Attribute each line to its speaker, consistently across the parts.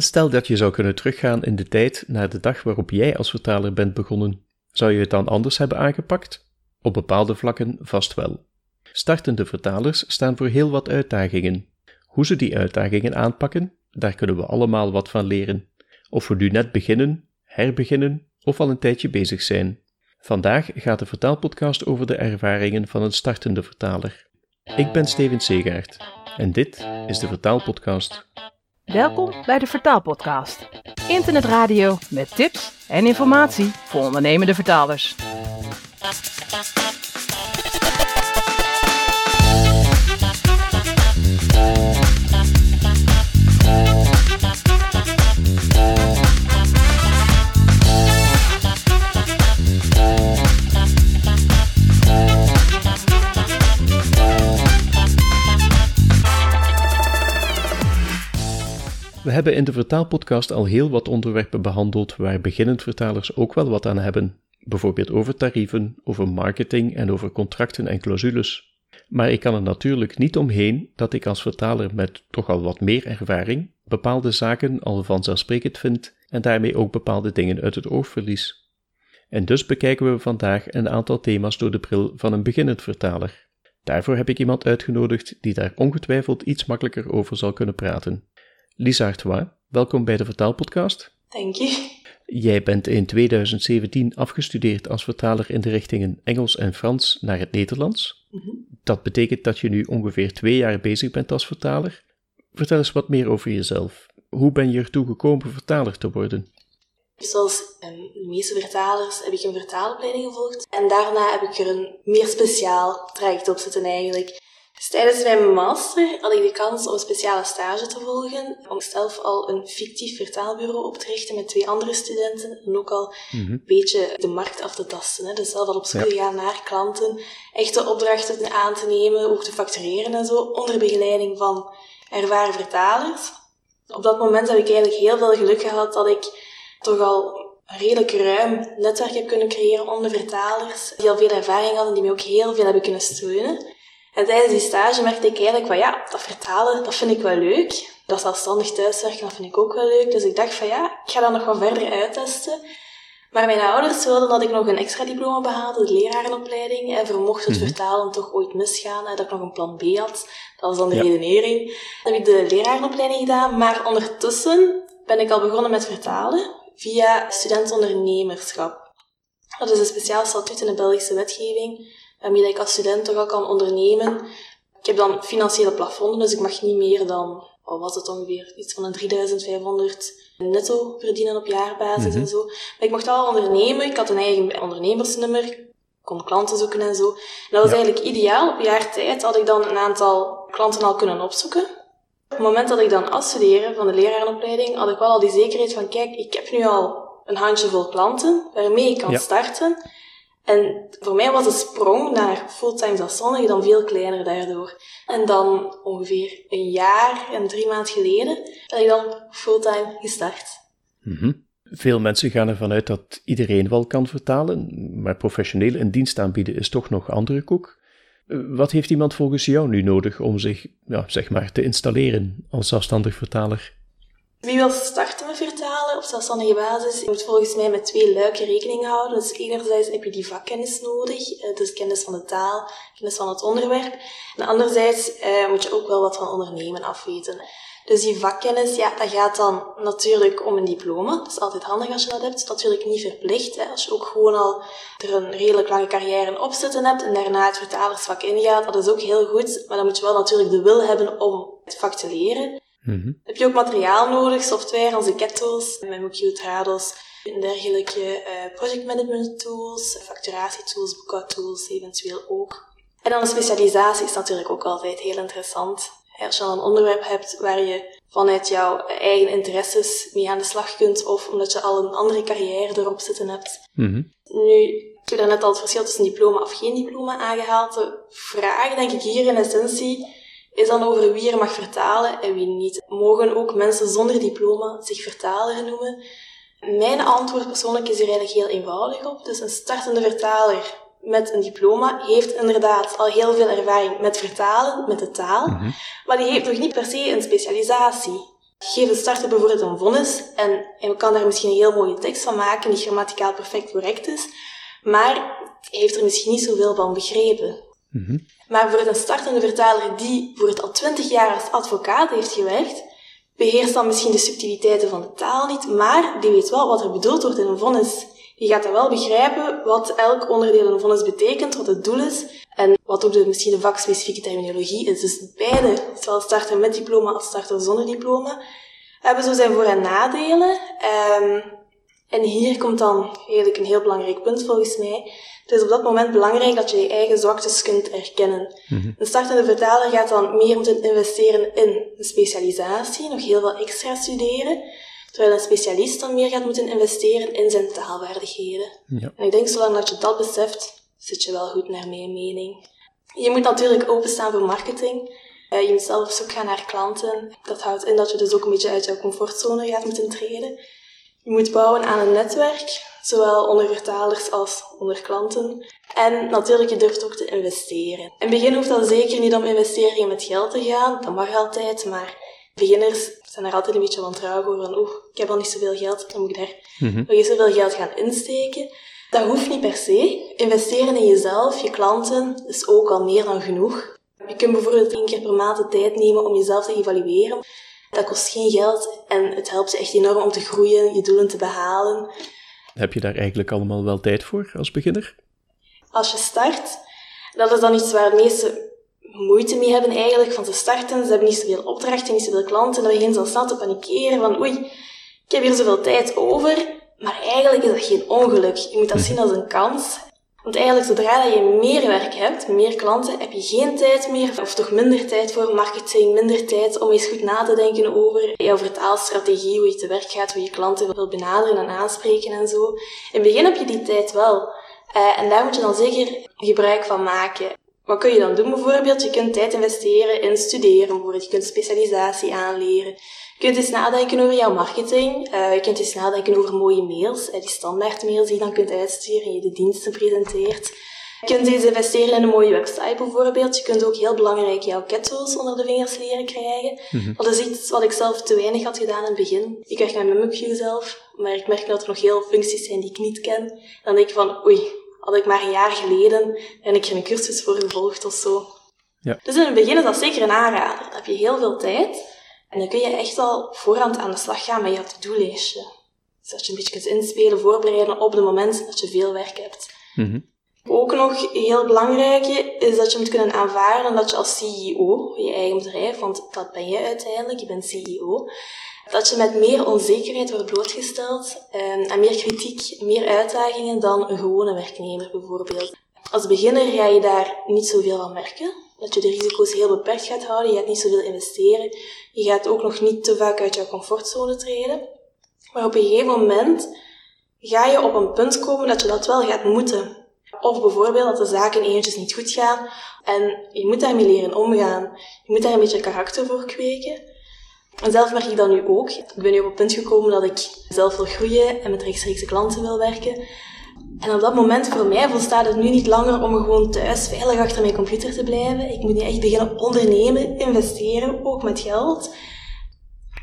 Speaker 1: Stel dat je zou kunnen teruggaan in de tijd naar de dag waarop jij als vertaler bent begonnen. Zou je het dan anders hebben aangepakt? Op bepaalde vlakken vast wel. Startende vertalers staan voor heel wat uitdagingen. Hoe ze die uitdagingen aanpakken, daar kunnen we allemaal wat van leren. Of we nu net beginnen, herbeginnen of al een tijdje bezig zijn. Vandaag gaat de vertaalpodcast over de ervaringen van een startende vertaler. Ik ben Steven Segaert en dit is de Vertaalpodcast.
Speaker 2: Welkom bij de Vertaalpodcast. Internetradio met tips en informatie voor ondernemende vertalers.
Speaker 1: We hebben in de vertaalpodcast al heel wat onderwerpen behandeld waar beginnend vertalers ook wel wat aan hebben. Bijvoorbeeld over tarieven, over marketing en over contracten en clausules. Maar ik kan er natuurlijk niet omheen dat ik als vertaler met toch al wat meer ervaring bepaalde zaken al vanzelfsprekend vind en daarmee ook bepaalde dingen uit het oog verlies. En dus bekijken we vandaag een aantal thema's door de bril van een beginnend vertaler. Daarvoor heb ik iemand uitgenodigd die daar ongetwijfeld iets makkelijker over zal kunnen praten. Lisa Artois, welkom bij de Vertaalpodcast.
Speaker 3: Dank je.
Speaker 1: Jij bent in 2017 afgestudeerd als vertaler in de richtingen Engels en Frans naar het Nederlands. Dat betekent dat je nu ongeveer twee jaar bezig bent als vertaler. Vertel eens wat meer over jezelf. Hoe ben je ertoe gekomen vertaler te worden?
Speaker 3: Zoals ehm, de meeste vertalers heb ik een vertaalopleiding gevolgd. En daarna heb ik er een meer speciaal traject op zitten eigenlijk. Dus tijdens mijn master had ik de kans om een speciale stage te volgen. Om zelf al een fictief vertaalbureau op te richten met twee andere studenten. En ook al een beetje de markt af te tasten. Hè. Dus zelf al op zoek te gaan naar klanten. Echte opdrachten aan te nemen, ook te factureren en zo. Onder begeleiding van ervaren vertalers. Op dat moment heb ik eigenlijk heel veel geluk gehad dat ik toch al een redelijk ruim netwerk heb kunnen creëren onder vertalers. Die al veel ervaring hadden, die mij ook heel veel hebben kunnen steunen. En tijdens die stage merkte ik eigenlijk van ja, dat vertalen, dat vind ik wel leuk. Dat zelfstandig thuiswerken, dat vind ik ook wel leuk. Dus ik dacht van ja, ik ga dat nog wat verder uittesten. Maar mijn ouders wilden dat ik nog een extra diploma behaalde, de lerarenopleiding. En vermocht het vertalen toch ooit misgaan, en dat ik nog een plan B had. Dat was dan de
Speaker 1: Ja.
Speaker 3: redenering. Dan heb ik de lerarenopleiding gedaan, maar ondertussen ben ik al begonnen met vertalen via studentondernemerschap. Dat is een speciaal statuut in de Belgische wetgeving, waarmee ik als student toch al kan ondernemen. Ik heb dan financiële plafonden, dus ik mag niet meer dan, wat was het ongeveer, iets van een 3500 netto verdienen op jaarbasis en zo. Maar ik mocht al ondernemen, ik had een eigen ondernemersnummer, ik kon klanten zoeken en zo. En dat was
Speaker 1: Ja.
Speaker 3: eigenlijk ideaal. Op jaar tijd had ik dan een aantal klanten al kunnen opzoeken. Op het moment dat ik dan afstudeerde van de lerarenopleiding, had ik wel al die zekerheid van, kijk, ik heb nu al een handjevol klanten waarmee ik kan
Speaker 1: Ja.
Speaker 3: starten. En voor mij was de sprong naar fulltime zelfstandige dan veel kleiner daardoor. En dan ongeveer een jaar en drie maanden geleden ben ik dan fulltime gestart.
Speaker 1: Mhm. Veel mensen gaan ervan uit dat iedereen wel kan vertalen, maar professioneel een dienst aanbieden is toch nog andere koek. Eh, Wat heeft iemand volgens jou nu nodig om zich, ja, zeg maar, te installeren als zelfstandig vertaler?
Speaker 3: Wie wil starten met vertalen op zelfstandige basis, moet volgens mij met twee luiken rekening houden. Dus enerzijds heb je die vakkennis nodig, eh, dus kennis van de taal, kennis van het onderwerp. En anderzijds eh, moet je ook wel wat van ondernemen afweten. Dus die vakkennis, ja, dat gaat dan natuurlijk om een diploma. Dat is altijd handig als je dat hebt. Natuurlijk niet verplicht. Hè. Als je ook gewoon al er een redelijk lange carrière op zitten hebt en daarna het vertalersvak ingaat, dat is ook heel goed. Maar dan moet je wel natuurlijk de wil hebben om het vak te leren.
Speaker 1: Mhm.
Speaker 3: Heb je ook materiaal nodig, software, onze CAT-tools, MemoQ, Trados en dergelijke eh project management tools, facturatietools, boekhoudtools eventueel ook. En dan de specialisatie is natuurlijk ook altijd heel interessant. Als je dan een onderwerp hebt waar je vanuit jouw eigen interesses mee aan de slag kunt, of omdat je al een andere carrière erop zitten hebt.
Speaker 1: Mhm.
Speaker 3: Nu, ik heb daarnet al het verschil tussen diploma of geen diploma aangehaald. De vraag, denk ik, hier in essentie is dan over wie er mag vertalen en wie niet. Mogen ook mensen zonder diploma zich vertaler noemen? Mijn antwoord persoonlijk is hier eigenlijk heel eenvoudig op. Dus een startende vertaler met een diploma heeft inderdaad al heel veel ervaring met vertalen, met de taal, maar die heeft nog niet per se een specialisatie. Geef de starter bijvoorbeeld een vonnis en hij kan daar misschien een heel mooie tekst van maken die grammaticaal perfect correct is, maar hij heeft er misschien niet zoveel van begrepen.
Speaker 1: Mhm.
Speaker 3: Maar voor een startende vertaler die voor het al twintig jaar als advocaat heeft gewerkt, beheerst dan misschien de subtiliteiten van de taal niet, maar die weet wel wat er bedoeld wordt in een vonnis. Die gaat dan wel begrijpen wat elk onderdeel in een vonnis betekent, wat het doel is, en wat ook de, misschien de vakspecifieke terminologie is. Dus beide, zowel starter met diploma als starter zonder diploma, hebben zo zijn voor- en nadelen. Ehm, en hier komt dan eigenlijk een heel belangrijk punt volgens mij. Het is op dat moment belangrijk dat je je eigen zwaktes kunt erkennen. Een startende vertaler gaat dan meer moeten investeren in een specialisatie, nog heel veel extra studeren, terwijl een specialist dan meer gaat moeten investeren in zijn taalvaardigheden.
Speaker 1: Ja.
Speaker 3: En ik denk, zolang dat je dat beseft, zit je wel goed naar mijn mening. Je moet natuurlijk openstaan voor marketing. Eh, je moet zelf op zoek gaan naar klanten. Dat houdt in dat je dus ook een beetje uit jouw comfortzone gaat moeten treden. Je moet bouwen aan een netwerk, zowel onder vertalers als onder klanten. En natuurlijk, je durft ook te investeren. In het begin hoeft dat zeker niet om investeringen met geld te gaan. Dat mag altijd, maar beginners zijn er altijd een beetje wantrouwig over. Van, oeh, ik heb al niet zoveel geld, dan moet ik daar nog eens zoveel geld gaan insteken. Dat hoeft niet per se. Investeren in jezelf, je klanten, is ook al meer dan genoeg. Je kunt bijvoorbeeld één keer per maand de tijd nemen om jezelf te evalueren. Dat kost geen geld en het helpt je echt enorm om te groeien, je doelen te behalen.
Speaker 1: Heb je daar eigenlijk allemaal wel tijd voor als beginner?
Speaker 3: Als je start, dat is dan iets waar de meeste moeite mee hebben eigenlijk van te starten. Ze hebben niet zoveel opdrachten, niet zoveel klanten. Dan beginnen ze al snel te panikeren van oei, ik heb hier zoveel tijd over. Maar eigenlijk is dat geen ongeluk. Je moet dat zien als een kans. Want eigenlijk, zodra je meer werk hebt, meer klanten, heb je geen tijd meer, of toch minder tijd voor marketing, minder tijd om eens goed na te denken over jouw vertaalstrategie, hoe je te werk gaat, hoe je klanten wil benaderen en aanspreken en zo. In het begin heb je die tijd wel. Eh, en daar moet je dan zeker gebruik van maken. Wat kun je dan doen bijvoorbeeld? Je kunt tijd investeren in studeren bijvoorbeeld. Je kunt specialisatie aanleren. Je kunt eens nadenken over jouw marketing. Uh, je kunt eens nadenken over mooie mails. Uh, die standaard mails die je dan kunt uitsturen en je de diensten presenteert. Je kunt eens investeren in een mooie website bijvoorbeeld. Je kunt ook heel belangrijk jouw ketto's onder de vingers leren krijgen. Dat is iets wat ik zelf te weinig had gedaan in het begin. Ik werk met MemUpView zelf, maar ik merk dat er nog heel functies zijn die ik niet ken. Dan denk ik van, oei, had ik maar een jaar geleden en ik er een cursus voor gevolgd of zo.
Speaker 1: Ja.
Speaker 3: Dus in het begin is dat zeker een aanrader. Dan heb je heel veel tijd. En dan kun je echt al voorhand aan de slag gaan met je to-do-lijstje. Dus dat je een beetje kunt inspelen, voorbereiden op het moment dat je veel werk hebt.
Speaker 1: Mhm.
Speaker 3: Ook nog heel belangrijk is dat je moet kunnen aanvaarden dat je als CEO, je eigen bedrijf, want dat ben je uiteindelijk, je bent CEO, dat je met meer onzekerheid wordt blootgesteld en, en meer kritiek, meer uitdagingen dan een gewone werknemer bijvoorbeeld. Als beginner ga je daar niet zoveel van merken, dat je de risico's heel beperkt gaat houden, je gaat niet zoveel investeren, je gaat ook nog niet te vaak uit jouw comfortzone treden. Maar op een gegeven moment ga je op een punt komen dat je dat wel gaat moeten. Of bijvoorbeeld dat de zaken eventjes niet goed gaan en je moet daarmee leren omgaan. Je moet daar een beetje karakter voor kweken. En zelf merk ik dat nu ook. Ik ben nu op het punt gekomen dat ik zelf wil groeien en met rechtstreekse klanten wil werken. En op dat moment voor mij volstaat het nu niet langer om gewoon thuis veilig achter mijn computer te blijven. Ik moet nu echt beginnen ondernemen, investeren, ook met geld.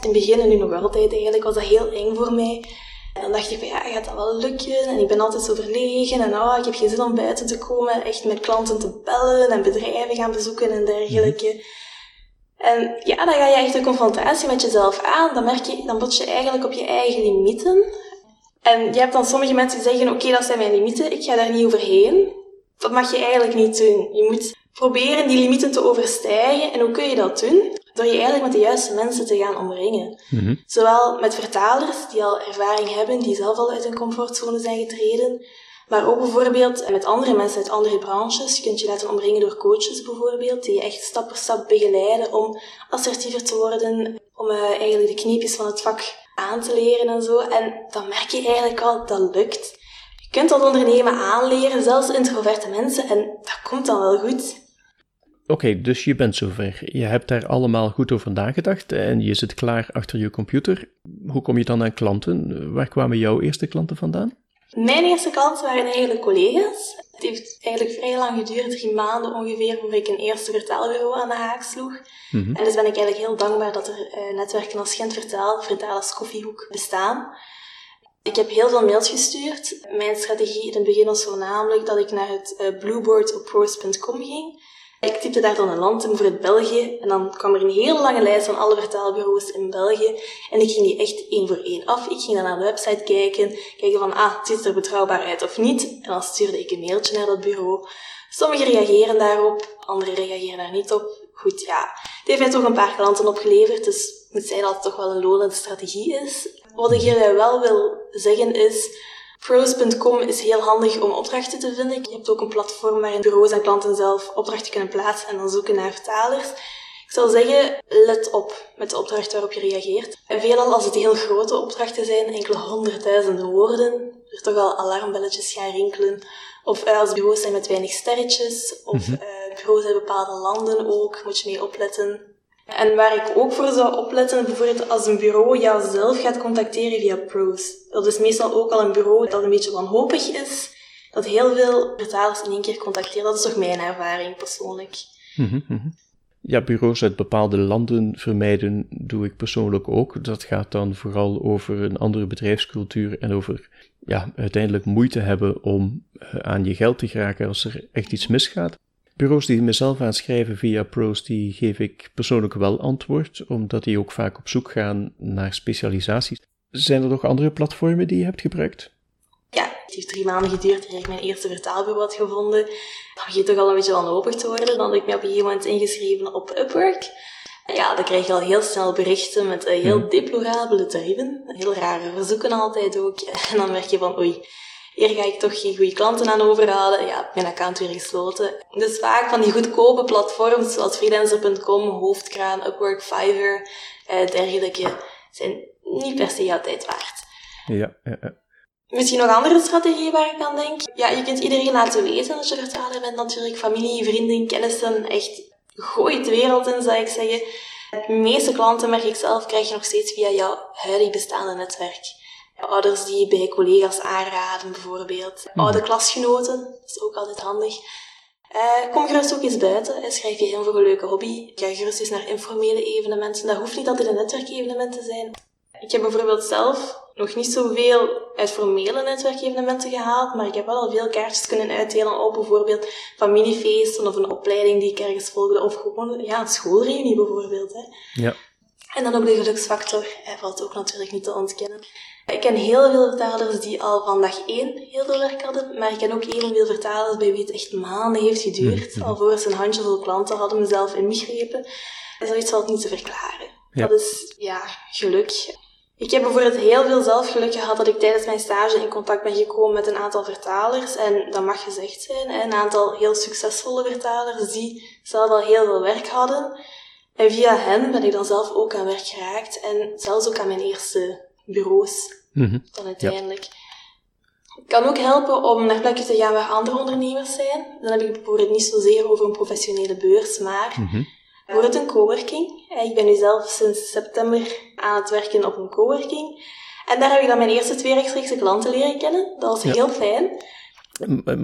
Speaker 3: In het begin en nu nog altijd eigenlijk was dat heel eng voor mij. En dan dacht ik van ja, gaat dat wel lukken? En ik ben altijd zo verlegen en oh, ik heb geen zin om buiten te komen, echt met klanten te bellen en bedrijven gaan bezoeken en dergelijke. En ja, dan ga je echt een confrontatie met jezelf aan. Dan merk je, dan bots je eigenlijk op je eigen limieten. En je hebt dan sommige mensen die zeggen, oké, dat zijn mijn limieten, ik ga daar niet overheen. Dat mag je eigenlijk niet doen. Je moet proberen die limieten te overstijgen. En hoe kun je dat doen? Door je eigenlijk met de juiste mensen te gaan omringen.
Speaker 1: Mhm.
Speaker 3: Zowel met vertalers die al ervaring hebben, die zelf al uit hun comfortzone zijn getreden, maar ook bijvoorbeeld met andere mensen uit andere branches. Je kunt je laten omringen door coaches bijvoorbeeld, die je echt stap voor stap begeleiden om assertiever te worden, om uh, eigenlijk de kneepjes van het vak aan te leren en zo. En dan merk je eigenlijk al, dat lukt. Je kunt dat ondernemen aanleren, zelfs introverte mensen, en dat komt dan wel goed.
Speaker 1: Oké, dus je bent zover. Je hebt daar allemaal goed over nagedacht en je zit klaar achter je computer. Hoe kom je dan aan klanten? Waar kwamen jouw eerste klanten vandaan?
Speaker 3: Mijn eerste klanten waren eigenlijk collega's. Het heeft eigenlijk vrij lang geduurd, drie maanden ongeveer, voor ik een eerste vertaalbureau aan de haak sloeg. En dus ben ik eigenlijk heel dankbaar dat er uh, netwerken als Gent Vertaal, Vertalers Koffiehoek bestaan. Ik heb heel veel mails gestuurd. Mijn strategie in het begin was voornamelijk dat ik naar het uh, blueboard op prose.com ging. Ik typte daar dan een land in voor het België en dan kwam er een hele lange lijst van alle vertaalbureaus in België en ik ging die echt één voor één af. Ik ging dan naar de website kijken, kijken van, ah, ziet er betrouwbaar uit of niet? En dan stuurde ik een mailtje naar dat bureau. Sommigen reageren daarop, anderen reageren daar niet op. Goed, ja, het heeft mij toch een paar klanten opgeleverd, dus ik moet zeggen dat het toch wel een lonende strategie is. Wat ik hier wel wil zeggen is, Pros.com is heel handig om opdrachten te vinden. Je hebt ook een platform waarin bureaus en klanten zelf opdrachten kunnen plaatsen en dan zoeken naar vertalers. Ik zou zeggen, let op met de opdracht waarop je reageert. En veelal als het heel grote opdrachten zijn, enkele honderdduizenden woorden, er toch al alarmbelletjes gaan rinkelen. Of eh, als bureaus zijn met weinig sterretjes, of mm bureaus in bepaalde landen ook, moet je mee opletten. En waar ik ook voor zou opletten, bijvoorbeeld als een bureau jou zelf gaat contacteren via pros. Dat is meestal ook al een bureau dat een beetje wanhopig is, dat heel veel vertalers in één keer contacteren. Dat is toch mijn ervaring persoonlijk.
Speaker 1: Mhm, mhm. Ja, bureaus uit bepaalde landen vermijden doe ik persoonlijk ook. Dat gaat dan vooral over een andere bedrijfscultuur en over ja, uiteindelijk moeite hebben om eh, aan je geld te geraken als er echt iets misgaat. Bureaus die mezelf aanschrijven via pros, die geef ik persoonlijk wel antwoord, omdat die ook vaak op zoek gaan naar specialisaties. Zijn er nog andere platformen die je hebt gebruikt?
Speaker 3: Ja, het heeft drie maanden geduurd eer ik mijn eerste vertaalbureau had gevonden. Dan begint toch al een beetje wanhopig te worden. Dan heb ik me op een gegeven moment ingeschreven op Upwork. Ja, dan krijg je al heel snel berichten met heel hmm. deplorabele tarieven. Heel rare verzoeken altijd ook. En dan merk je van, oei, hier ga ik toch geen goede klanten aan overhalen. Ja, mijn account weer gesloten. Dus vaak van die goedkope platforms zoals freelancer.com, Hoofdkraan, Upwork, Fiverr, eh, dergelijke, zijn niet per se jouw tijd waard.
Speaker 1: Ja, ja, ja.
Speaker 3: Misschien nog andere strategieën waar ik aan denk. Ja, je kunt iedereen laten weten dat je vertaler bent natuurlijk. Familie, vrienden, kennissen. Echt, gooi de wereld in, zou ik zeggen. De meeste klanten, merk ik zelf, krijg je nog steeds via jouw huidig bestaande netwerk. Ouders die bij collega's aanraden, bijvoorbeeld. Mhm. Oude klasgenoten, dat is ook altijd handig. Uh, kom gerust ook eens buiten. Schrijf je in voor een leuke hobby. Ga gerust eens naar informele evenementen. Dat hoeft niet altijd een netwerkevenement te zijn. Ik heb bijvoorbeeld zelf nog niet zoveel uit formele netwerkevenementen gehaald, maar ik heb wel al veel kaartjes kunnen uitdelen op bijvoorbeeld familiefeesten of een opleiding die ik ergens volgde, of gewoon ja, een schoolreunie bijvoorbeeld. Hè.
Speaker 1: Ja.
Speaker 3: En dan ook de geluksfactor, hij valt ook natuurlijk niet te ontkennen. Ik ken heel veel vertalers die al van dag één heel veel werk hadden, maar ik ken ook evenveel vertalers bij wie het echt maanden heeft geduurd, mm-hmm. alvorens ze een handjevol klanten hadden mezelf inbegrepen. En zoiets valt niet te verklaren. Dat is, ja, geluk. Ik heb bijvoorbeeld heel veel zelfgeluk gehad dat ik tijdens mijn stage in contact ben gekomen met een aantal vertalers. En dat mag gezegd zijn, een aantal heel succesvolle vertalers die zelf al heel veel werk hadden. En via hen ben ik dan zelf ook aan werk geraakt en zelfs ook aan mijn eerste bureaus mm dan uiteindelijk. Het kan ook helpen om naar plekken te gaan waar andere ondernemers zijn. Dan heb ik bijvoorbeeld niet zozeer over een professionele beurs, maar mm bijvoorbeeld een coworking. Ik ben nu zelf sinds september aan het werken op een coworking. En daar heb ik dan mijn eerste twee rechtstreekse klanten leren kennen. Dat was heel fijn.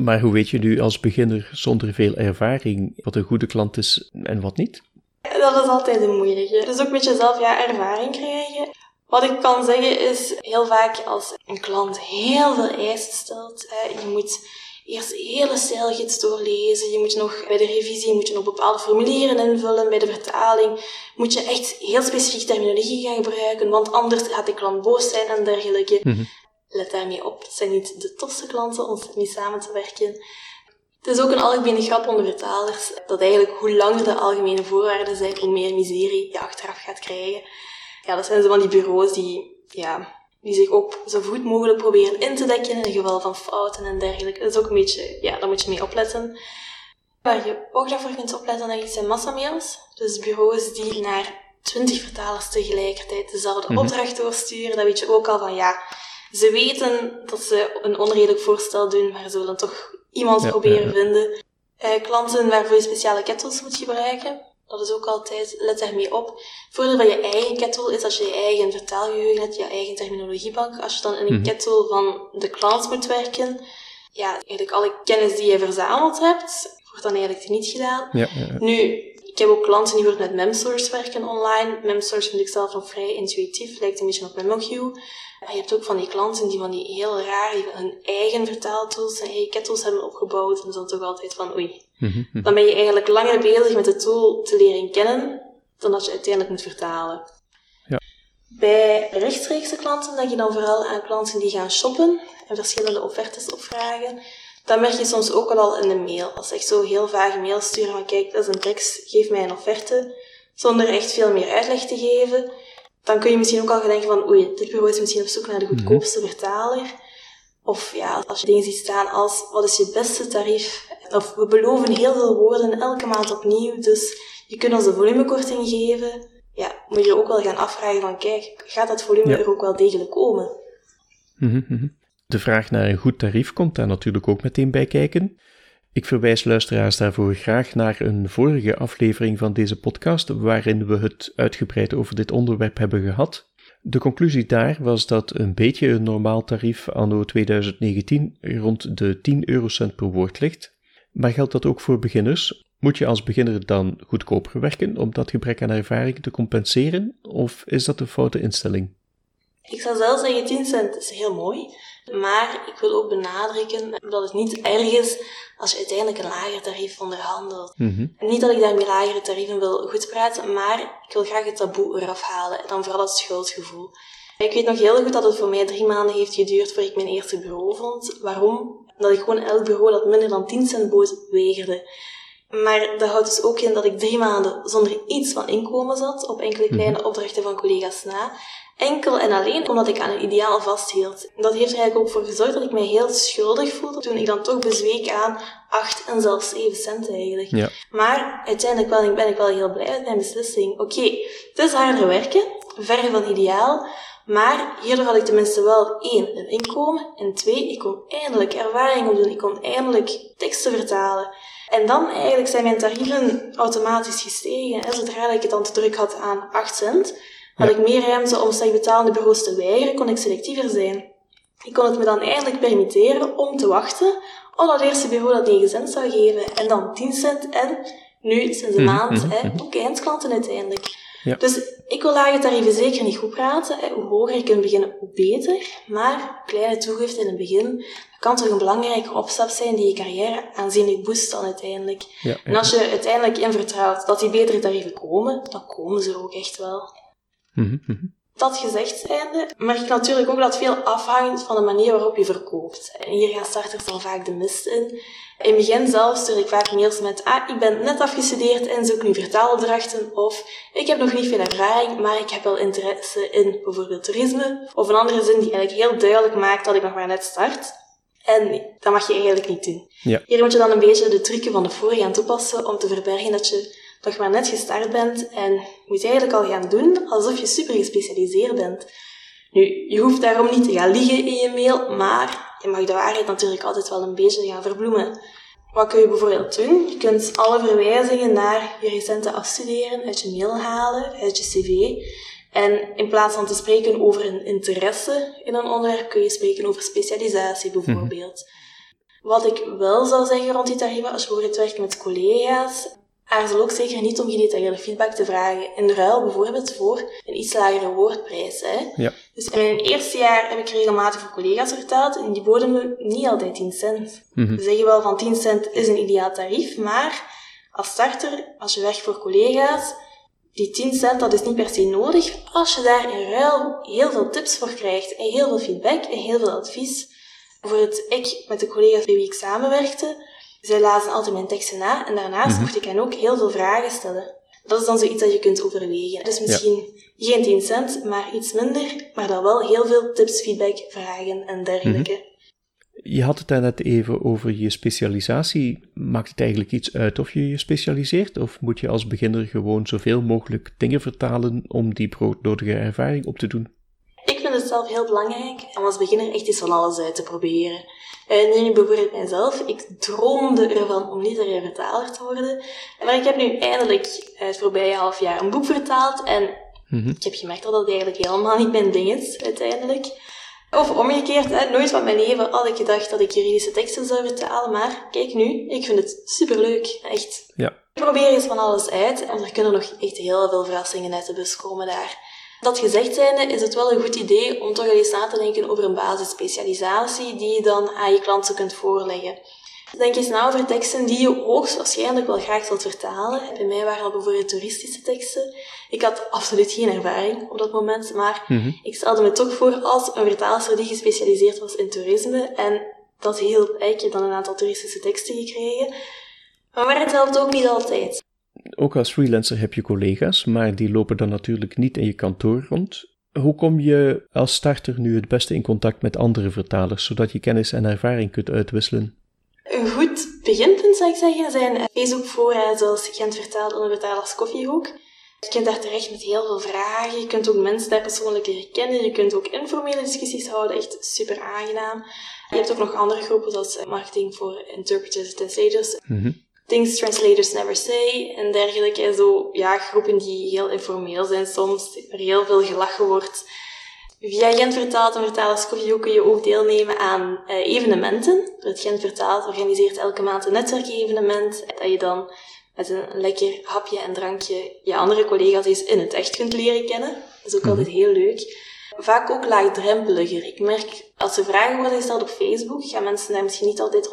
Speaker 1: Maar hoe weet je nu als beginner zonder veel ervaring wat een goede klant is en wat niet?
Speaker 3: Dat is altijd een moeilijke. Dus ook met jezelf ja, ervaring krijgen. Wat ik kan zeggen is, heel vaak als een klant heel veel eisen stelt, je moet eerst hele stijlgids doorlezen, je moet nog bij de revisie moet je nog bepaalde formulieren invullen, bij de vertaling moet je echt heel specifiek terminologie gaan gebruiken, want anders gaat de klant boos zijn en dergelijke. Mhm. Let daarmee op, het zijn niet de tofste klanten om niet samen te werken. Het is ook een algemene grap onder vertalers, dat eigenlijk hoe langer de algemene voorwaarden zijn, hoe meer miserie je achteraf gaat krijgen ja, dat zijn zo van die bureaus die, ja, die zich ook zo goed mogelijk proberen in te dekken in geval van fouten en dergelijke. Dat is ook een beetje, ja, daar moet je mee opletten. Waar je ook daarvoor kunt opletten, dat zijn massamails. Dus bureaus die naar twintig vertalers tegelijkertijd dezelfde mhm. opdracht doorsturen. Dan weet je ook al van, ja, ze weten dat ze een onredelijk voorstel doen, maar ze willen toch iemand proberen vinden. Uh, klanten waarvoor je speciale kettels moet gebruiken. Dat is ook altijd, let daarmee op. Het voordeel van je eigen kettle is als je je eigen vertaalgeheugen hebt, je eigen terminologiebank. Als je dan in een mm kettle van de klant moet werken, ja, eigenlijk alle kennis die je verzameld hebt, wordt dan eigenlijk niet gedaan.
Speaker 1: Ja, ja.
Speaker 3: Nu, heb ook klanten die bijvoorbeeld met MemSource werken online. MemSource vind ik zelf nog vrij intuïtief, lijkt een beetje op MemoQ. Maar je hebt ook van die klanten die van die heel raar, die hun eigen vertaaltools en eigen kettles hebben opgebouwd. En dan toch altijd van, oei.
Speaker 1: Mhm, mhm.
Speaker 3: Dan ben je eigenlijk langer bezig met de tool te leren kennen, dan dat je uiteindelijk moet vertalen.
Speaker 1: Ja.
Speaker 3: Bij rechtstreekse klanten denk je dan vooral aan klanten die gaan shoppen en verschillende offertes opvragen. Dat merk je soms ook al in de mail. Als echt zo heel vage mail sturen van kijk, dat is een tekst, geef mij een offerte, zonder echt veel meer uitleg te geven, dan kun je misschien ook al gaan denken van oei, dit bureau is misschien op zoek naar de goedkoopste vertaler. Of ja, als je dingen ziet staan als wat is je beste tarief? Of we beloven heel veel woorden elke maand opnieuw, dus je kunt ons een volumekorting geven. Ja, moet je ook wel gaan afvragen van kijk, gaat dat volume
Speaker 1: Ja.
Speaker 3: er ook wel degelijk komen?
Speaker 1: Mhm, mhm. De vraag naar een goed tarief komt daar natuurlijk ook meteen bij kijken. Ik verwijs luisteraars daarvoor graag naar een vorige aflevering van deze podcast, waarin we het uitgebreid over dit onderwerp hebben gehad. De conclusie daar was dat een beetje een normaal tarief anno 2019 rond de 10 eurocent per woord ligt. Maar geldt dat ook voor beginners? Moet je als beginner dan goedkoper werken om dat gebrek aan ervaring te compenseren? Of is dat een foute instelling?
Speaker 3: Ik zou zelf zeggen 10 cent is heel mooi. Maar ik wil ook benadrukken dat het niet erg is als je uiteindelijk een lager tarief onderhandelt.
Speaker 1: Mhm.
Speaker 3: Niet dat ik daarmee lagere tarieven wil goedpraten, maar ik wil graag het taboe eraf halen en dan vooral het schuldgevoel. Ik weet nog heel goed dat het voor mij drie maanden heeft geduurd voor ik mijn eerste bureau vond. Waarom? Omdat ik gewoon elk bureau dat minder dan 10 cent bood weigerde. Maar dat houdt dus ook in dat ik drie maanden zonder iets van inkomen zat, op enkele kleine opdrachten van collega's na. Enkel en alleen omdat ik aan een ideaal vasthield. Dat heeft er eigenlijk ook voor gezorgd dat ik mij heel schuldig voelde toen ik dan toch bezweek aan 8 en zelfs 7 cent eigenlijk.
Speaker 1: Ja.
Speaker 3: Maar uiteindelijk wel, ben ik wel heel blij met mijn beslissing. Oké, het is harder werken, verre van ideaal, maar hierdoor had ik tenminste wel één, een inkomen, en twee, ik kon eindelijk ervaring opdoen, ik kon eindelijk teksten vertalen. En dan eigenlijk zijn mijn tarieven automatisch gestegen. Hè. Zodra ik het dan te druk had aan 8 cent, had ik meer ruimte om slecht betalende bureaus te weigeren, kon ik selectiever zijn. Ik kon het me dan eindelijk permitteren om te wachten op dat eerste bureau dat 9 cent zou geven, en dan 10 cent, en nu sinds een
Speaker 1: Mhm,
Speaker 3: maand
Speaker 1: mhm,
Speaker 3: hè,
Speaker 1: mhm.
Speaker 3: ook eindklanten uiteindelijk.
Speaker 1: Ja.
Speaker 3: Dus ik wil lage tarieven zeker niet goed praten. Hè. Hoe hoger je kunt beginnen, hoe beter. Maar kleine toegift in het begin, dat kan toch een belangrijke opstap zijn die je carrière aanzienlijk boost dan uiteindelijk.
Speaker 1: Ja,
Speaker 3: En als je uiteindelijk in vertrouwt dat die betere tarieven komen, dan komen ze ook echt wel.
Speaker 1: Mhm, mhm.
Speaker 3: Dat gezegd zijnde, merk ik natuurlijk ook dat veel afhangt van de manier waarop je verkoopt. En hier gaan starters dan vaak de mist in. In het begin zelf stuur ik vaak mails met ah, ik ben net afgestudeerd en zoek nu vertaalopdrachten. Of ik heb nog niet veel ervaring, maar ik heb wel interesse in bijvoorbeeld toerisme. Of een andere zin die eigenlijk heel duidelijk maakt dat ik nog maar net start. En dat mag je eigenlijk niet doen.
Speaker 1: Ja.
Speaker 3: Hier moet je dan een beetje de trucken van de voor gaan toepassen om te verbergen dat je nog maar net gestart bent en moet eigenlijk al gaan doen alsof je super gespecialiseerd bent. Nu, je hoeft daarom niet te gaan liegen in je mail, maar je mag de waarheid natuurlijk altijd wel een beetje gaan verbloemen. Wat kun je bijvoorbeeld doen? Je kunt alle verwijzingen naar je recente afstuderen uit je mail halen, uit je cv. En in plaats van te spreken over een interesse in een onderwerp, kun je spreken over specialisatie bijvoorbeeld. Wat ik wel zou zeggen rond die tarieven, als je bijvoorbeeld werkt met collega's, aarzel ook zeker niet om gedetailleerde feedback te vragen. In ruil bijvoorbeeld voor een iets lagere woordprijs. Hè.
Speaker 1: Ja.
Speaker 3: Dus in mijn eerste jaar heb ik regelmatig voor collega's vertaald en die boden me niet altijd 10 cent.
Speaker 1: Mhm.
Speaker 3: We zeggen wel van 10 cent is een ideaal tarief, maar als starter, als je werkt voor collega's, die 10 cent dat is niet per se nodig als je daar in ruil heel veel tips voor krijgt en heel veel feedback en heel veel advies. Bijvoorbeeld ik met de collega's bij wie ik samenwerkte, zij lazen altijd mijn teksten na en daarnaast mocht ik hen ook heel veel vragen stellen. Dat is dan zoiets dat je kunt overwegen. Dus misschien geen 10 cent, maar iets minder, maar dan wel heel veel tips, feedback, vragen en dergelijke.
Speaker 1: Je had het daarnet even over je specialisatie. Maakt het eigenlijk iets uit of je je specialiseert? Of moet je als beginner gewoon zoveel mogelijk dingen vertalen om die broodnodige ervaring op te doen?
Speaker 3: Het zelf heel belangrijk om als beginner echt eens van alles uit te proberen. Uh, neem bijvoorbeeld mijzelf. Ik droomde ervan om literair vertaler te worden. Maar ik heb nu eindelijk het voorbije half jaar een boek vertaald. En
Speaker 1: Mhm.
Speaker 3: ik heb gemerkt dat dat eigenlijk helemaal niet mijn ding is, uiteindelijk. Of omgekeerd, hè, nooit van mijn leven had ik gedacht dat ik juridische teksten zou vertalen, maar kijk nu, ik vind het superleuk. Echt.
Speaker 1: Ja.
Speaker 3: Ik probeer eens van alles uit en er kunnen nog echt heel veel verrassingen uit de bus komen daar. Dat gezegd zijnde is het wel een goed idee om toch eens na te denken over een basisspecialisatie die je dan aan je klanten kunt voorleggen. Denk eens na over teksten die je hoogstwaarschijnlijk wel graag wilt vertalen. Bij mij waren dat bijvoorbeeld toeristische teksten. Ik had absoluut geen ervaring op dat moment, maar
Speaker 1: Mhm.
Speaker 3: ik stelde me toch voor als een vertaalster die gespecialiseerd was in toerisme. En dat hielp. Ik heb dan een aantal toeristische teksten gekregen. Maar het helpt ook niet altijd.
Speaker 1: Ook als freelancer heb je collega's, maar die lopen dan natuurlijk niet in je kantoor rond. Hoe kom je als starter nu het beste in contact met andere vertalers, zodat je kennis en ervaring kunt uitwisselen?
Speaker 3: Een goed beginpunt zou ik zeggen zijn Facebook-fora zoals Gent vertaald onder vertalers koffiehoek. Je kunt daar terecht met heel veel vragen. Je kunt ook mensen daar persoonlijk leren kennen. Je kunt ook informele discussies houden. Echt super aangenaam. Je hebt ook nog andere groepen zoals marketing voor interpreters en translators.
Speaker 1: Mhm.
Speaker 3: Things translators never say en dergelijke. Zo, ja, groepen die heel informeel zijn soms, waar heel veel gelachen wordt. Via Gent Vertaald en Vertalers kun je ook deelnemen aan eh, evenementen. Het Gent Vertaald organiseert elke maand een netwerkevenement. Dat je dan met een lekker hapje en drankje je andere collega's eens in het echt kunt leren kennen. Dat is ook altijd heel leuk. Vaak ook laagdrempeliger. Ik merk, als er vragen worden gesteld op Facebook, gaan mensen daar misschien niet altijd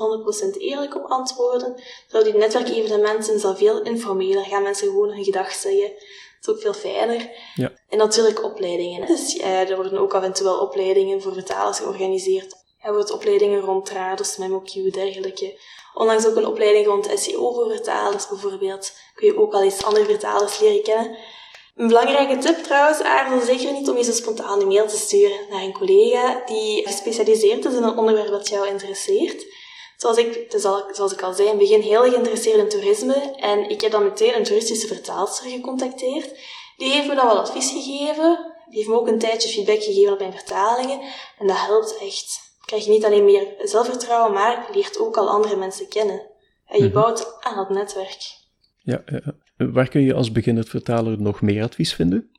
Speaker 3: 100% eerlijk op antwoorden. Terwijl die netwerkevenementen is dan veel informeler. Gaan mensen gewoon hun gedag zeggen. Dat is ook veel fijner.
Speaker 1: Ja.
Speaker 3: En natuurlijk opleidingen. Dus eh, er worden ook af en toe wel opleidingen voor vertalers georganiseerd. Er worden opleidingen rond Trados, MemoQ, dergelijke. Onlangs ook een opleiding rond SEO voor vertalers bijvoorbeeld. Kun je ook al eens andere vertalers leren kennen. Een belangrijke tip trouwens, aarzel zeker niet om spontaan een mail te sturen naar een collega die gespecialiseerd is in een onderwerp dat jou interesseert. Zoals ik, dus al, zoals ik al zei, in het begin heel geïnteresseerd in toerisme en ik heb dan meteen een toeristische vertaalster gecontacteerd. Die heeft me dan wel advies gegeven, die heeft me ook een tijdje feedback gegeven op mijn vertalingen en dat helpt echt. Krijg je niet alleen meer zelfvertrouwen, maar je leert ook al andere mensen kennen. En je
Speaker 1: Mhm.
Speaker 3: bouwt aan dat netwerk.
Speaker 1: Ja, ja, ja. Waar kun je als beginnend vertaler nog meer advies vinden?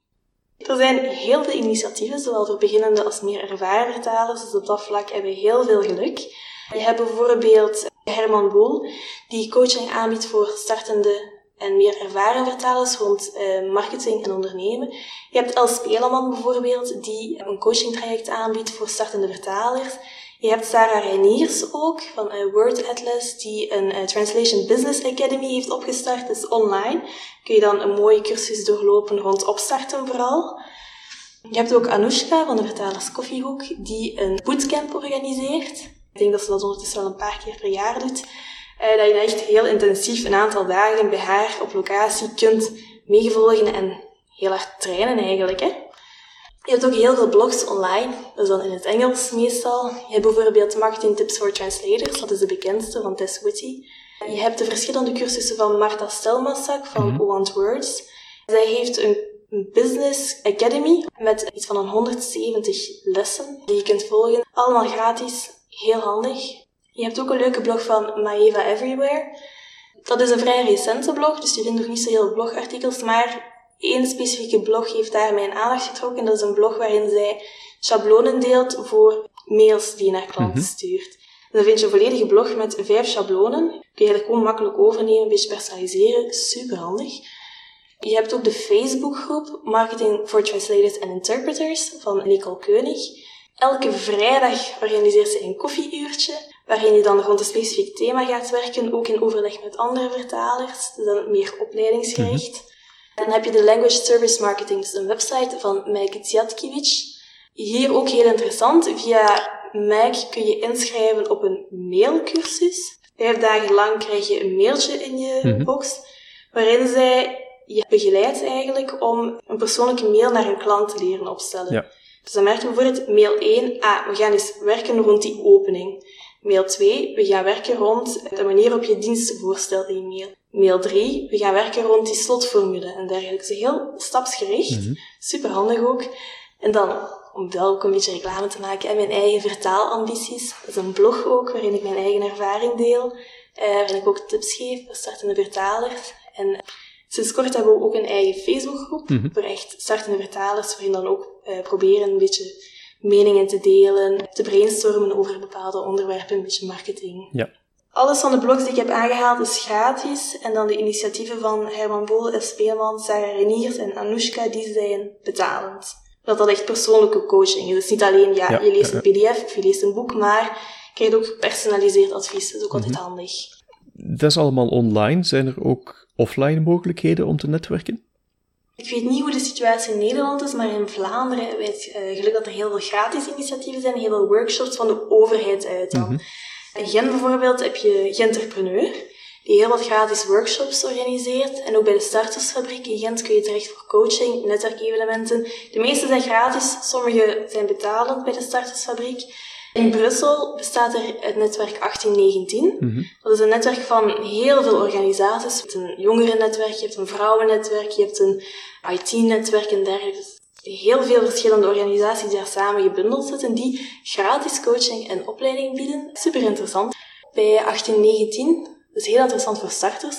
Speaker 3: Er zijn heel veel initiatieven, zowel voor beginnende als meer ervaren vertalers, dus op dat vlak hebben we heel veel geluk. Je hebt bijvoorbeeld Herman Boel, die coaching aanbiedt voor startende en meer ervaren vertalers rond eh, marketing en ondernemen. Je hebt Els Speleman bijvoorbeeld, die een coachingtraject aanbiedt voor startende vertalers. Je hebt Sarah Reiniers ook, van eh, Word Atlas, die een eh, Translation Business Academy heeft opgestart. Dus online kun je dan een mooie cursus doorlopen rond opstarten vooral. Je hebt ook Anoushka van de Vertalers Koffiehoek, die een bootcamp organiseert. Ik denk dat ze dat ondertussen al een paar keer per jaar doet. Eh, dat je echt heel intensief een aantal dagen bij haar op locatie kunt meevolgen en heel hard trainen eigenlijk. Hè. Je hebt ook heel veel blogs online, dat is dan in het Engels meestal. Je hebt bijvoorbeeld Marketing Tips for Translators, dat is de bekendste van Tess Whitty. Je hebt de verschillende cursussen van Marta Stelmassak van Want Words. Zij heeft een Business Academy met iets van een 170 lessen die je kunt volgen. Allemaal gratis, heel handig. Je hebt ook een leuke blog van Maeva Everywhere. Dat is een vrij recente blog, dus je vindt nog niet zo heel blogartikels, maar één specifieke blog heeft daar mijn aandacht getrokken. Dat is een blog waarin zij schablonen deelt voor mails die je naar klanten stuurt. En dan vind je een volledige blog met vijf schablonen. Kun je eigenlijk gewoon makkelijk overnemen, een beetje personaliseren. Super handig. Je hebt ook de Facebookgroep Marketing for Translators and Interpreters van Nicole Keunig. Elke vrijdag organiseert ze een koffieuurtje, waarin je dan rond een specifiek thema gaat werken, ook in overleg met andere vertalers, dus dan meer opleidingsgericht. Dan heb je de Language Service Marketing, dus een website van Mike Tsiatkiewicz. Hier ook heel interessant, via Mike kun je inschrijven op een mailcursus. Vijf dagen lang krijg je een mailtje in je
Speaker 1: Mhm.
Speaker 3: box, waarin zij je begeleidt eigenlijk om een persoonlijke mail naar een klant te leren opstellen.
Speaker 1: Ja.
Speaker 3: Dus dan merk je bijvoorbeeld mail 1, ah, we gaan eens werken rond die opening. Mail 2, we gaan werken rond de manier waarop je diensten voorstelt in je mail. Mail 3, we gaan werken rond die slotformule en dergelijke. Dus heel stapsgericht,
Speaker 1: Mhm.
Speaker 3: super handig ook. En dan, om wel ook een beetje reclame te maken, en mijn eigen vertaalambities. Dat is een blog ook, waarin ik mijn eigen ervaring deel. eh, waarin ik ook tips geef voor startende vertalers. En sinds kort hebben we ook een eigen Facebookgroep
Speaker 1: Mhm.
Speaker 3: voor echt startende vertalers, waarin dan ook eh, proberen een beetje meningen te delen, te brainstormen over bepaalde onderwerpen, een beetje marketing.
Speaker 1: Ja.
Speaker 3: Alles van de blogs die ik heb aangehaald is gratis. En dan de initiatieven van Herman Bol, S. Sarah Reniers en Anoushka, die zijn betalend. Dat dat echt persoonlijke coaching is. Dus niet alleen, ja,
Speaker 1: Ja,
Speaker 3: je leest
Speaker 1: ja,
Speaker 3: een pdf of je leest een boek, maar je krijgt ook gepersonaliseerd advies. Dat is ook altijd
Speaker 1: Mhm.
Speaker 3: handig.
Speaker 1: Dat is allemaal online. Zijn er ook offline mogelijkheden om te netwerken?
Speaker 3: Ik weet niet hoe de situatie in Nederland is, maar in Vlaanderen hebben wij het eh, geluk dat er heel veel gratis initiatieven zijn, heel veel workshops van de overheid uit dan.
Speaker 1: Mhm.
Speaker 3: In Gent bijvoorbeeld heb je Genterpreneur, die heel wat gratis workshops organiseert. En ook bij de Startersfabriek in Gent kun je terecht voor coaching, netwerkevenementen. De meeste zijn gratis, sommige zijn betalend bij de Startersfabriek. In Brussel bestaat er het netwerk 1819.
Speaker 1: Mhm.
Speaker 3: Dat is een netwerk van heel veel organisaties. Je hebt een jongerennetwerk, je hebt een vrouwennetwerk, je hebt een IT-netwerk en dergelijke. Heel veel verschillende organisaties daar samen gebundeld zitten, die gratis coaching en opleiding bieden. Super interessant. Bij 1819, dus heel interessant voor starters,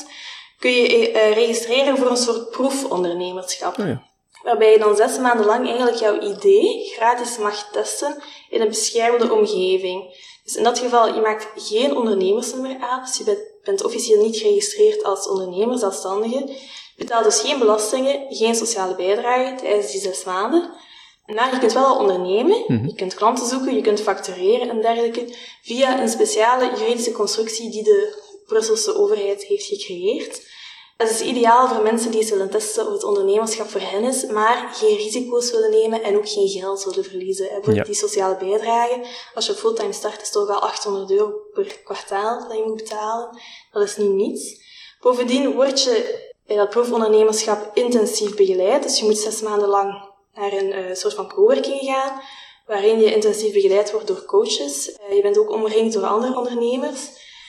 Speaker 3: kun je eh, registreren voor een soort proefondernemerschap.
Speaker 1: Oh ja.
Speaker 3: Waarbij je dan zes maanden lang eigenlijk jouw idee gratis mag testen in een beschermde omgeving. Dus in dat geval, je maakt geen ondernemersnummer aan, dus je bent, bent officieel niet geregistreerd als ondernemer, zelfstandige. Je betaalt dus geen belastingen, geen sociale bijdrage tijdens die zes maanden. Maar je kunt wel al ondernemen,
Speaker 1: Mhm.
Speaker 3: je kunt klanten zoeken, je kunt factureren en dergelijke, via een speciale juridische constructie die de Brusselse overheid heeft gecreëerd. Dat is ideaal voor mensen die eens willen testen of het ondernemerschap voor hen is, maar geen risico's willen nemen en ook geen geld willen verliezen. En Bijvoorbeeld
Speaker 1: Ja.
Speaker 3: die sociale bijdrage, als je fulltime start, is toch wel 800 euro per kwartaal dat je moet betalen. Dat is niet niets. Bovendien word je bij dat proefondernemerschap intensief begeleid, dus je moet zes maanden lang naar een eh, soort van coworking gaan, waarin je intensief begeleid wordt door coaches. Eh, je bent ook omringd door andere ondernemers.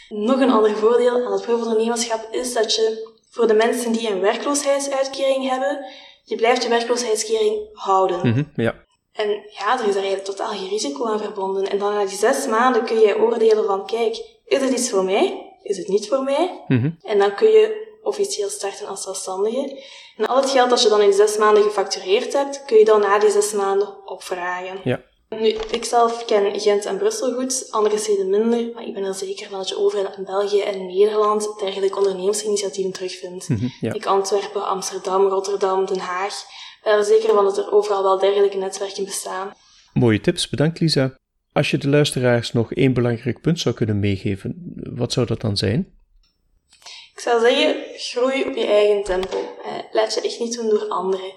Speaker 3: Nog een ander voordeel aan het proefondernemerschap is dat je voor de mensen die een werkloosheidsuitkering hebben, je blijft je werkloosheidskering houden.
Speaker 1: Mhm, Ja.
Speaker 3: En ja, er is daar eigenlijk totaal geen risico aan verbonden. En dan na die zes maanden kun je oordelen van, kijk, is het iets voor mij? Is het niet voor mij?
Speaker 1: Mhm.
Speaker 3: En dan kun je officieel starten als zelfstandige. En al het geld dat je dan in zes maanden gefactureerd hebt, kun je dan na die zes maanden opvragen.
Speaker 1: Ja.
Speaker 3: Nu, ik zelf ken Gent en Brussel goed, andere steden minder, maar ik ben er zeker van dat je overal in België en Nederland dergelijke ondernemersinitiatieven terugvindt.
Speaker 1: Mhm, ja.
Speaker 3: Ik Antwerpen, Amsterdam, Rotterdam, Den Haag. Ik ben er zeker van dat er overal wel dergelijke netwerken bestaan.
Speaker 1: Mooie tips, bedankt Lisa. Als je de luisteraars nog één belangrijk punt zou kunnen meegeven, wat zou dat dan zijn?
Speaker 3: Ik zou zeggen, groei op je eigen tempo. Eh, laat je echt niet doen door anderen.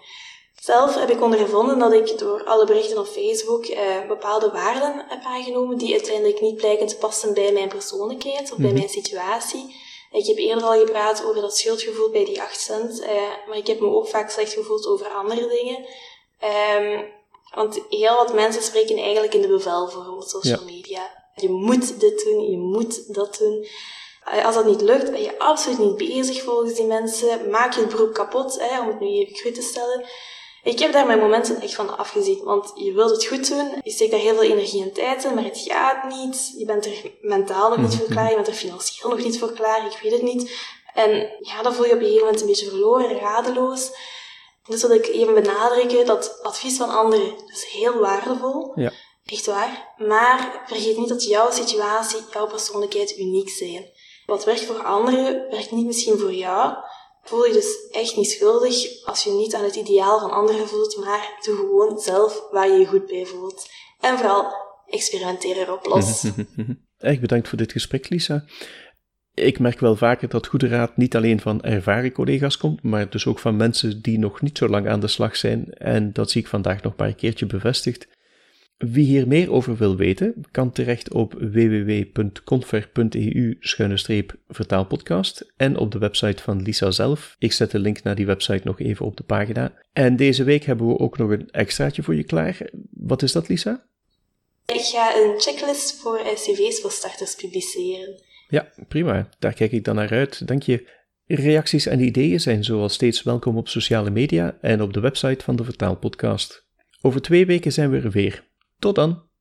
Speaker 3: Zelf heb ik ondervonden dat ik door alle berichten op Facebook eh, bepaalde waarden heb aangenomen die uiteindelijk niet blijken te passen bij mijn persoonlijkheid of bij
Speaker 1: Mhm.
Speaker 3: mijn situatie. Ik heb eerder al gepraat over dat schuldgevoel bij die 8 cent, eh, maar ik heb me ook vaak slecht gevoeld over andere dingen. Ehm, want heel wat mensen spreken eigenlijk in de bevelvorm op social media. Je moet dit doen, je moet dat doen. Als dat niet lukt, ben je absoluut niet bezig volgens die mensen. Maak je het beroep kapot, hè, om het nu even cru te stellen. Ik heb daar mijn momenten echt van afgezien, want je wilt het goed doen, je steekt daar heel veel energie en tijd in, maar het gaat niet. Je bent er mentaal nog niet voor klaar, je bent er financieel nog niet voor klaar, ik weet het niet. En ja, dan voel je op een gegeven moment een beetje verloren, radeloos. Dus wil ik even benadrukken dat advies van anderen is heel waardevol.
Speaker 1: Ja.
Speaker 3: Echt waar. Maar vergeet niet dat jouw situatie, jouw persoonlijkheid uniek zijn. Wat werkt voor anderen, werkt niet misschien voor jou. Voel je dus echt niet schuldig als je niet aan het ideaal van anderen voelt, maar doe gewoon zelf waar je je goed bij voelt. En vooral, experimenteer erop los.
Speaker 1: Erg bedankt voor dit gesprek, Lisa. Ik merk wel vaker dat goede raad niet alleen van ervaren collega's komt, maar dus ook van mensen die nog niet zo lang aan de slag zijn. En dat zie ik vandaag nog maar een keertje bevestigd. Wie hier meer over wil weten, kan terecht op www.confer.eu-vertaalpodcast en op de website van Lisa zelf. Ik zet de link naar die website nog even op de pagina. En deze week hebben we ook nog een extraatje voor je klaar. Wat is dat, Lisa?
Speaker 3: Ik ga een checklist voor eh, cv's voor starters publiceren.
Speaker 1: Ja, prima. Daar kijk ik dan naar uit. Dank je. Reacties en ideeën zijn zoals steeds welkom op sociale media en op de website van de Vertaalpodcast. Over twee weken zijn we er weer. Tot dan!